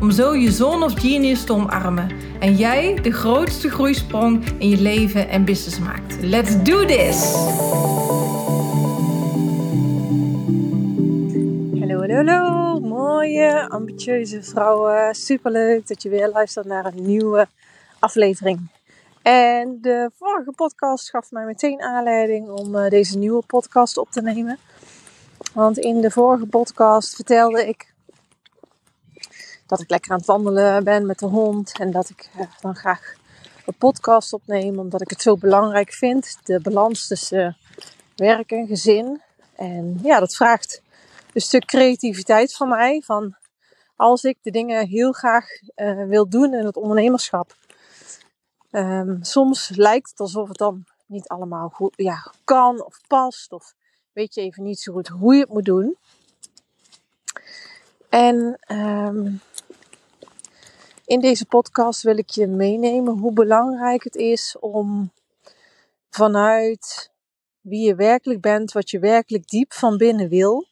om zo je zone of genius te omarmen en jij de grootste groeisprong in je leven en business maakt. Let's do this! Hallo, hallo, hallo, mooie, ambitieuze vrouwen. Superleuk dat je weer luistert naar een nieuwe aflevering. En de vorige podcast gaf mij meteen aanleiding om uh, deze nieuwe podcast op te nemen. Want in de vorige podcast vertelde ik dat ik lekker aan het wandelen ben met de hond. En dat ik uh, dan graag een podcast opneem. Omdat ik het zo belangrijk vind. De balans tussen werk en gezin. En ja, dat vraagt een stuk creativiteit van mij. Van als ik de dingen heel graag uh, wil doen in het ondernemerschap. Um, soms lijkt het alsof het dan niet allemaal goed ja, kan of past. Of weet je even niet zo goed hoe je het moet doen. En um, in deze podcast wil ik je meenemen hoe belangrijk het is om vanuit wie je werkelijk bent, wat je werkelijk diep van binnen wil,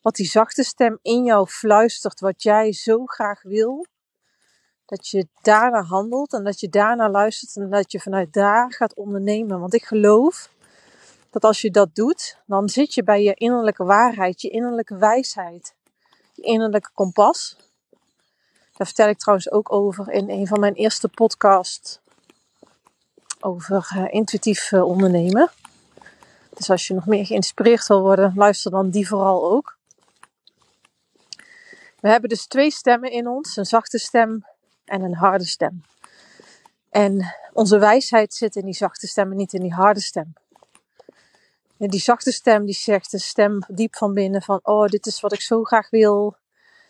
wat die zachte stem in jou fluistert, wat jij zo graag wil, dat je daarna handelt en dat je daarna luistert en dat je vanuit daar gaat ondernemen. Want ik geloof dat als je dat doet, dan zit je bij je innerlijke waarheid, je innerlijke wijsheid, je innerlijke kompas. Daar vertel ik trouwens ook over in een van mijn eerste podcasts over uh, intuïtief uh, ondernemen. Dus als je nog meer geïnspireerd wil worden, luister dan die vooral ook. We hebben dus twee stemmen in ons: een zachte stem en een harde stem. En onze wijsheid zit in die zachte stem en niet in die harde stem. En die zachte stem die zegt, de stem diep van binnen van, oh, dit is wat ik zo graag wil.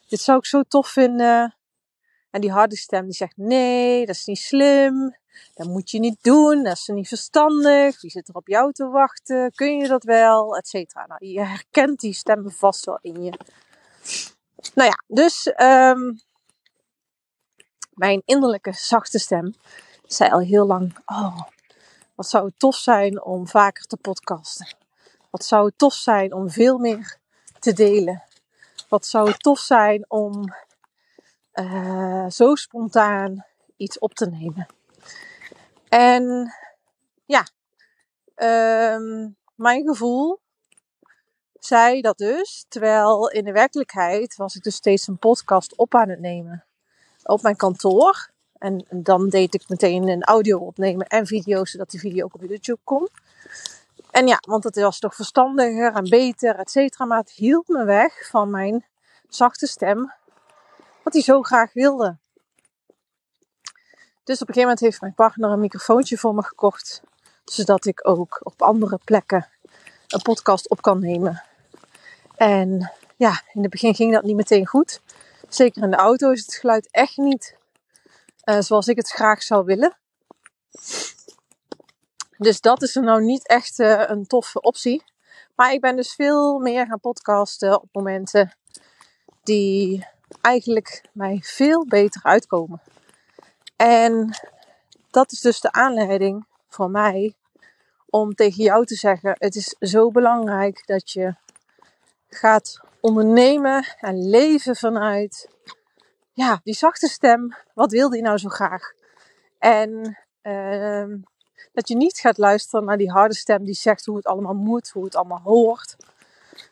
Dit zou ik zo tof vinden. En die harde stem die zegt, nee, dat is niet slim. Dat moet je niet doen. Dat is niet verstandig. Wie zit er op jou te wachten? Kun je dat wel? Etcetera. Nou, je herkent die stemmen vast wel in je. Nou ja, dus um, mijn innerlijke zachte stem zei al heel lang: Oh, wat zou het tof zijn om vaker te podcasten? Wat zou het tof zijn om veel meer te delen? Wat zou het tof zijn om uh, zo spontaan iets op te nemen? En ja, um, mijn gevoel zei dat dus. Terwijl in de werkelijkheid was ik dus steeds een podcast op aan het nemen op mijn kantoor. En dan deed ik meteen een audio opnemen en video, zodat die video ook op YouTube kon. En ja, want het was toch verstandiger en beter, et cetera. Maar het hield me weg van mijn zachte stem, wat hij zo graag wilde. Dus op een gegeven moment heeft mijn partner een microfoontje voor me gekocht, zodat ik ook op andere plekken een podcast op kan nemen. En ja, in het begin ging dat niet meteen goed. Zeker in de auto is het geluid echt niet uh, zoals ik het graag zou willen. Dus dat is er nou niet echt uh, een toffe optie. Maar ik ben dus veel meer gaan podcasten op momenten die eigenlijk mij veel beter uitkomen. En dat is dus de aanleiding voor mij om tegen jou te zeggen: het is zo belangrijk dat je gaat ondernemen en leven vanuit ja, die zachte stem. Wat wil die nou zo graag? En uh, dat je niet gaat luisteren naar die harde stem die zegt hoe het allemaal moet, hoe het allemaal hoort.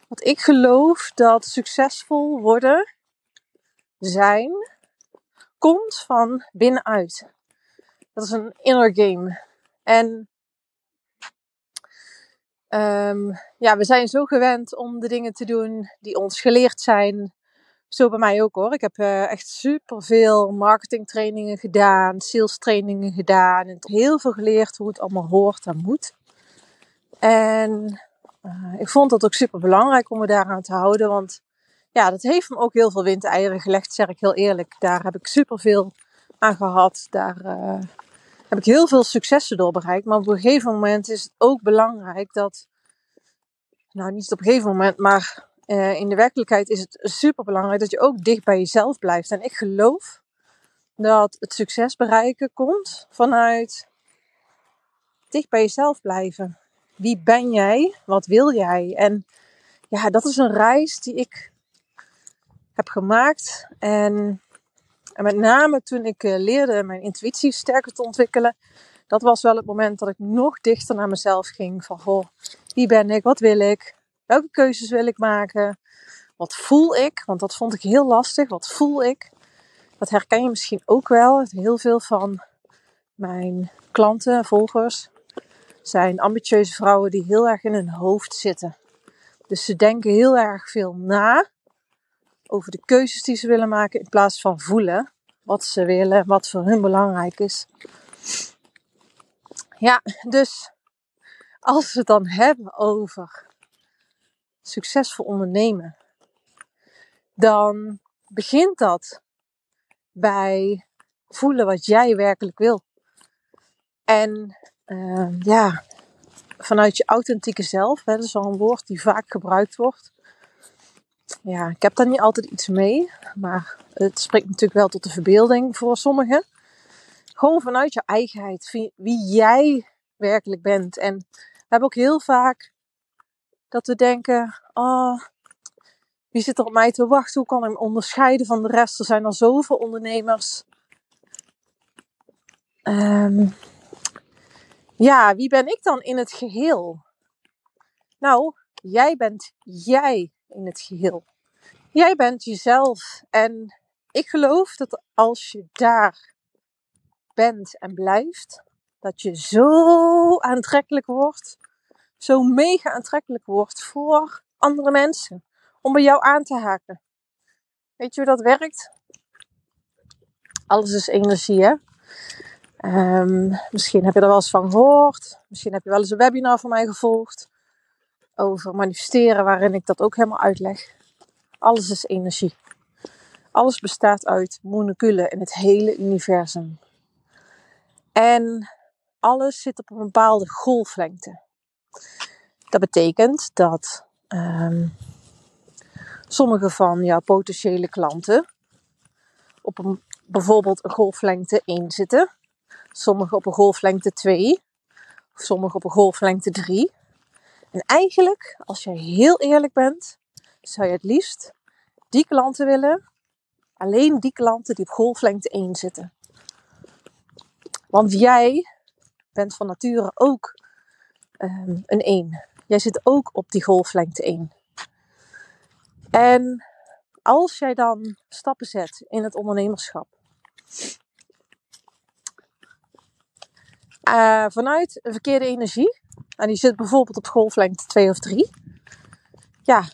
Want ik geloof dat succesvol worden, zijn, komt van binnenuit. Dat is een inner game. En Um, ja, we zijn zo gewend om de dingen te doen die ons geleerd zijn. Zo bij mij ook hoor. Ik heb uh, echt super veel marketingtrainingen gedaan, sales trainingen gedaan. En heel veel geleerd hoe het allemaal hoort en moet. En uh, ik vond dat ook super belangrijk om me daaraan te houden. Want ja, dat heeft me ook heel veel windeieren gelegd, zeg ik heel eerlijk. Daar heb ik super veel aan gehad. Daar uh, heb ik heel veel successen door bereikt. Maar op een gegeven moment is het ook belangrijk dat. Nou, niet op een gegeven moment, maar uh, in de werkelijkheid is het super belangrijk dat je ook dicht bij jezelf blijft. En ik geloof dat het succes bereiken komt vanuit dicht bij jezelf blijven. Wie ben jij? Wat wil jij? En ja, dat is een reis die ik heb gemaakt. En, en met name toen ik uh, leerde mijn intuïtie sterker te ontwikkelen, dat was wel het moment dat ik nog dichter naar mezelf ging. Van, goh, wie ben ik? Wat wil ik? Welke keuzes wil ik maken? Wat voel ik? Want dat vond ik heel lastig. Wat voel ik? Dat herken je misschien ook wel. Heel veel van mijn klanten, volgers, zijn ambitieuze vrouwen die heel erg in hun hoofd zitten. Dus ze denken heel erg veel na over de keuzes die ze willen maken in plaats van voelen wat ze willen, wat voor hun belangrijk is. Ja, dus als we het dan hebben over succesvol ondernemen, dan begint dat bij voelen wat jij werkelijk wil. En uh, ja, vanuit je authentieke zelf, hè, dat is al een woord die vaak gebruikt wordt. Ja, ik heb daar niet altijd iets mee, maar het spreekt natuurlijk wel tot de verbeelding voor sommigen. Gewoon vanuit je eigenheid, wie, jij werkelijk bent. En we hebben ook heel vaak dat we denken: oh, wie zit er op mij te wachten? Hoe kan ik me onderscheiden van de rest? Er zijn al zoveel ondernemers. Um, ja, wie ben ik dan in het geheel? Nou, jij bent jij in het geheel. Jij bent jezelf. En ik geloof dat als je daar bent en blijft, dat je zo aantrekkelijk wordt, zo mega aantrekkelijk wordt voor andere mensen om bij jou aan te haken. Weet je hoe dat werkt? Alles is energie, hè? Um, misschien heb je er wel eens van gehoord. Misschien heb je wel eens een webinar van mij gevolgd. Over manifesteren, waarin ik dat ook helemaal uitleg. Alles is energie. Alles bestaat uit moleculen in het hele universum. En alles zit op een bepaalde golflengte. Dat betekent dat um, sommige van jouw potentiële klanten op een, bijvoorbeeld een golflengte 1 zitten Sommige op een golflengte 2. Of sommige op een golflengte 3. En eigenlijk, als je heel eerlijk bent, zou je het liefst die klanten willen. Alleen die klanten die op golflengte 1 zitten. Want jij bent van nature ook um, een 1. Jij zit ook op die golflengte 1. En als jij dan stappen zet in het ondernemerschap, uh, vanuit een verkeerde energie, en die zit bijvoorbeeld op golflengte 2 of 3, ja,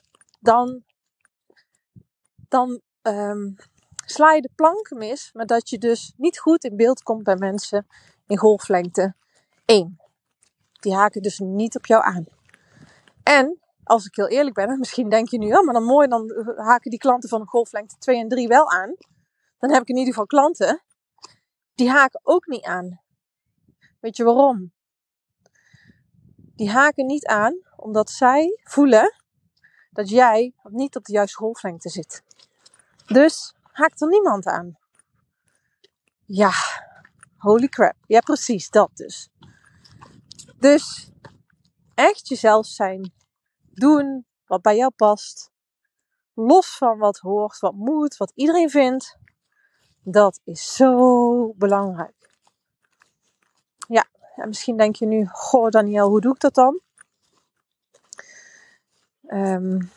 dan, dan um, sla je de plank mis, maar dat je dus niet goed in beeld komt bij mensen in golflengte 1. Die haken dus niet op jou aan. En als ik heel eerlijk ben, misschien denk je nu, ja, maar dan mooi, dan haken die klanten van golflengte 2 en 3 wel aan. Dan heb ik in ieder geval klanten die haken ook niet aan. Weet je waarom? Die haken niet aan omdat zij voelen dat jij niet op de juiste golflengte zit. Dus haakt er niemand aan. Ja, holy crap. Ja, precies, dat dus. Dus echt jezelf zijn. Doen wat bij jou past. Los van wat hoort, wat moet, wat iedereen vindt. Dat is zo belangrijk. Ja, en misschien denk je nu, goh Daniel, hoe doe ik dat dan? Um,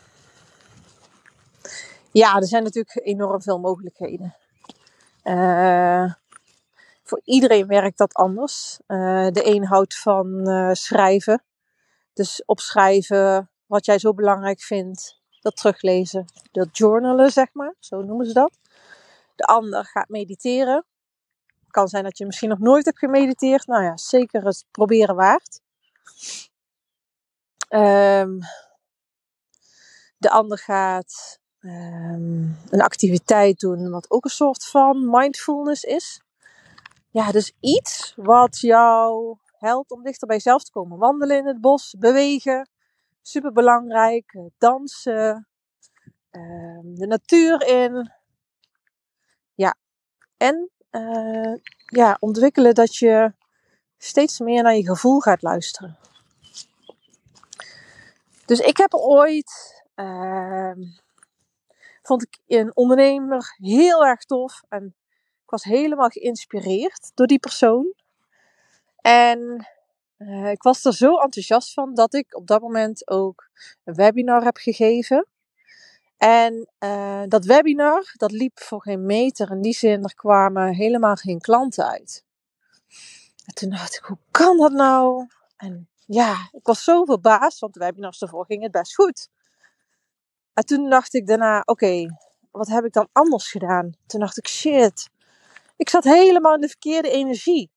ja, er zijn natuurlijk enorm veel mogelijkheden. Uh, voor iedereen werkt dat anders. Uh, de een houdt van uh, schrijven. Dus opschrijven wat jij zo belangrijk vindt. Dat teruglezen. Dat journalen, zeg maar. Zo noemen ze dat. De ander gaat mediteren kan zijn dat je misschien nog nooit hebt gemediteerd. Nou ja, zeker het proberen waard. Um, de ander gaat um, een activiteit doen wat ook een soort van mindfulness is. Ja, dus iets wat jou helpt om dichter bij jezelf te komen. Wandelen in het bos, bewegen, super belangrijk. Dansen, ehm, de natuur in. Ja, en uh, ja, ontwikkelen dat je steeds meer naar je gevoel gaat luisteren. Dus ik heb ooit, vond ik een ondernemer heel erg tof en ik was helemaal geïnspireerd door die persoon. En uh, ik was er zo enthousiast van dat ik op dat moment ook een webinar heb gegeven. En uh, dat webinar, dat liep voor geen meter. In die zin, er kwamen helemaal geen klanten uit. En toen dacht ik, hoe kan dat nou? En ja, ik was zo verbaasd, want de webinars ervoor ging het best goed. En toen dacht ik daarna, oké, wat heb ik dan anders gedaan? Toen dacht ik, shit, ik zat helemaal in de verkeerde energie.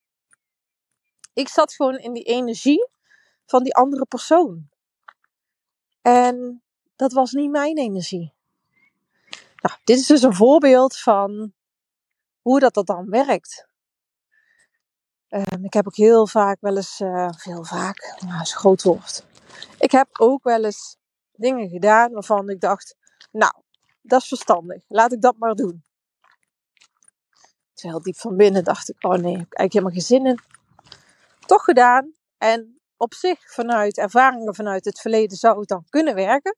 Ik zat gewoon in die energie van die andere persoon. En dat was niet mijn energie. Nou, dit is dus een voorbeeld van hoe dat, dat dan werkt. Um, ik heb ook heel vaak wel eens, uh, veel vaak, nou, is groot. Ik heb ook wel eens dingen gedaan waarvan ik dacht, nou, dat is verstandig, laat ik dat maar doen. Terwijl diep van binnen dacht ik, oh nee, ik heb eigenlijk helemaal geen zin in. Toch gedaan. En op zich, vanuit ervaringen vanuit het verleden, zou het dan kunnen werken.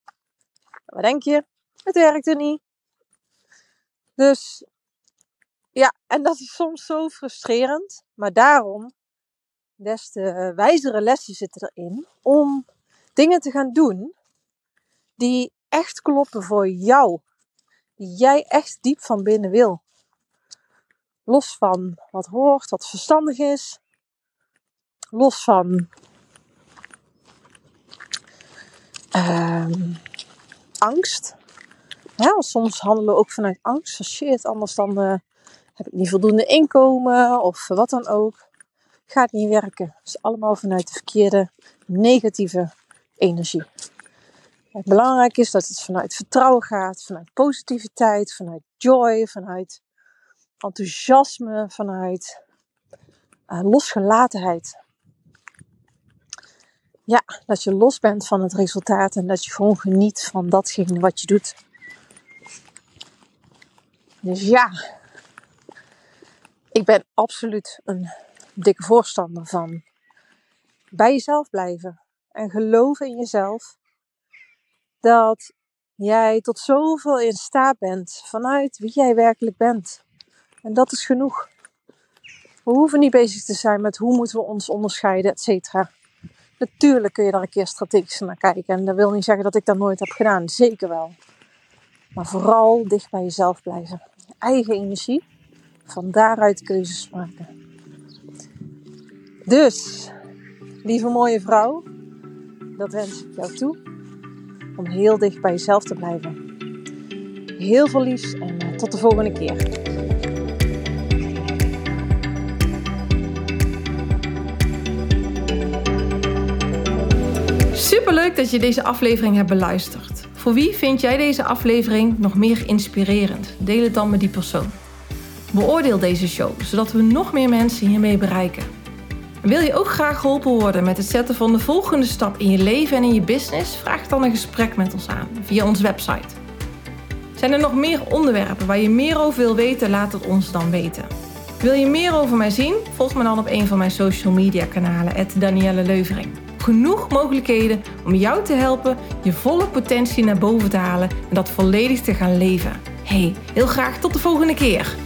Wat denk je? Het werkte niet. Dus ja, en dat is soms zo frustrerend. Maar daarom, des te wijzere lessen zitten erin om dingen te gaan doen die echt kloppen voor jou. Die jij echt diep van binnen wil. Los van wat hoort, wat verstandig is. Los van uh, angst. Ja, soms handelen we ook vanuit angst. Shit, anders dan uh, heb ik niet voldoende inkomen of wat dan ook. Gaat niet werken. Dus allemaal vanuit de verkeerde negatieve energie. Belangrijk is dat het vanuit vertrouwen gaat, vanuit positiviteit, vanuit joy, vanuit enthousiasme, vanuit uh, losgelatenheid. Ja, dat je los bent van het resultaat en dat je gewoon geniet van datgene wat je doet. Dus ja, ik ben absoluut een dikke voorstander van bij jezelf blijven en geloven in jezelf dat jij tot zoveel in staat bent vanuit wie jij werkelijk bent. En dat is genoeg. We hoeven niet bezig te zijn met hoe moeten we ons onderscheiden, et cetera. Natuurlijk kun je daar een keer strategisch naar kijken. En dat wil niet zeggen dat ik dat nooit heb gedaan. Zeker wel. Maar vooral dicht bij jezelf blijven. Eigen energie. Van daaruit keuzes maken. Dus, lieve mooie vrouw, dat wens ik jou toe. Om heel dicht bij jezelf te blijven. Heel veel liefs en eh, tot de volgende keer. Superleuk dat je deze aflevering hebt beluisterd. Voor wie vind jij deze aflevering nog meer inspirerend? Deel het dan met die persoon. Beoordeel deze show, zodat we nog meer mensen hiermee bereiken. Wil je ook graag geholpen worden met het zetten van de volgende stap in je leven en in je business? Vraag dan een gesprek met ons aan via onze website. Zijn er nog meer onderwerpen waar je meer over wil weten? Laat het ons dan weten. Wil je meer over mij zien? Volg me dan op een van mijn social media kanalen, Danielle Leuvering. Genoeg mogelijkheden om jou te helpen je volle potentie naar boven te halen en dat volledig te gaan leven. Hey, heel graag tot de volgende keer.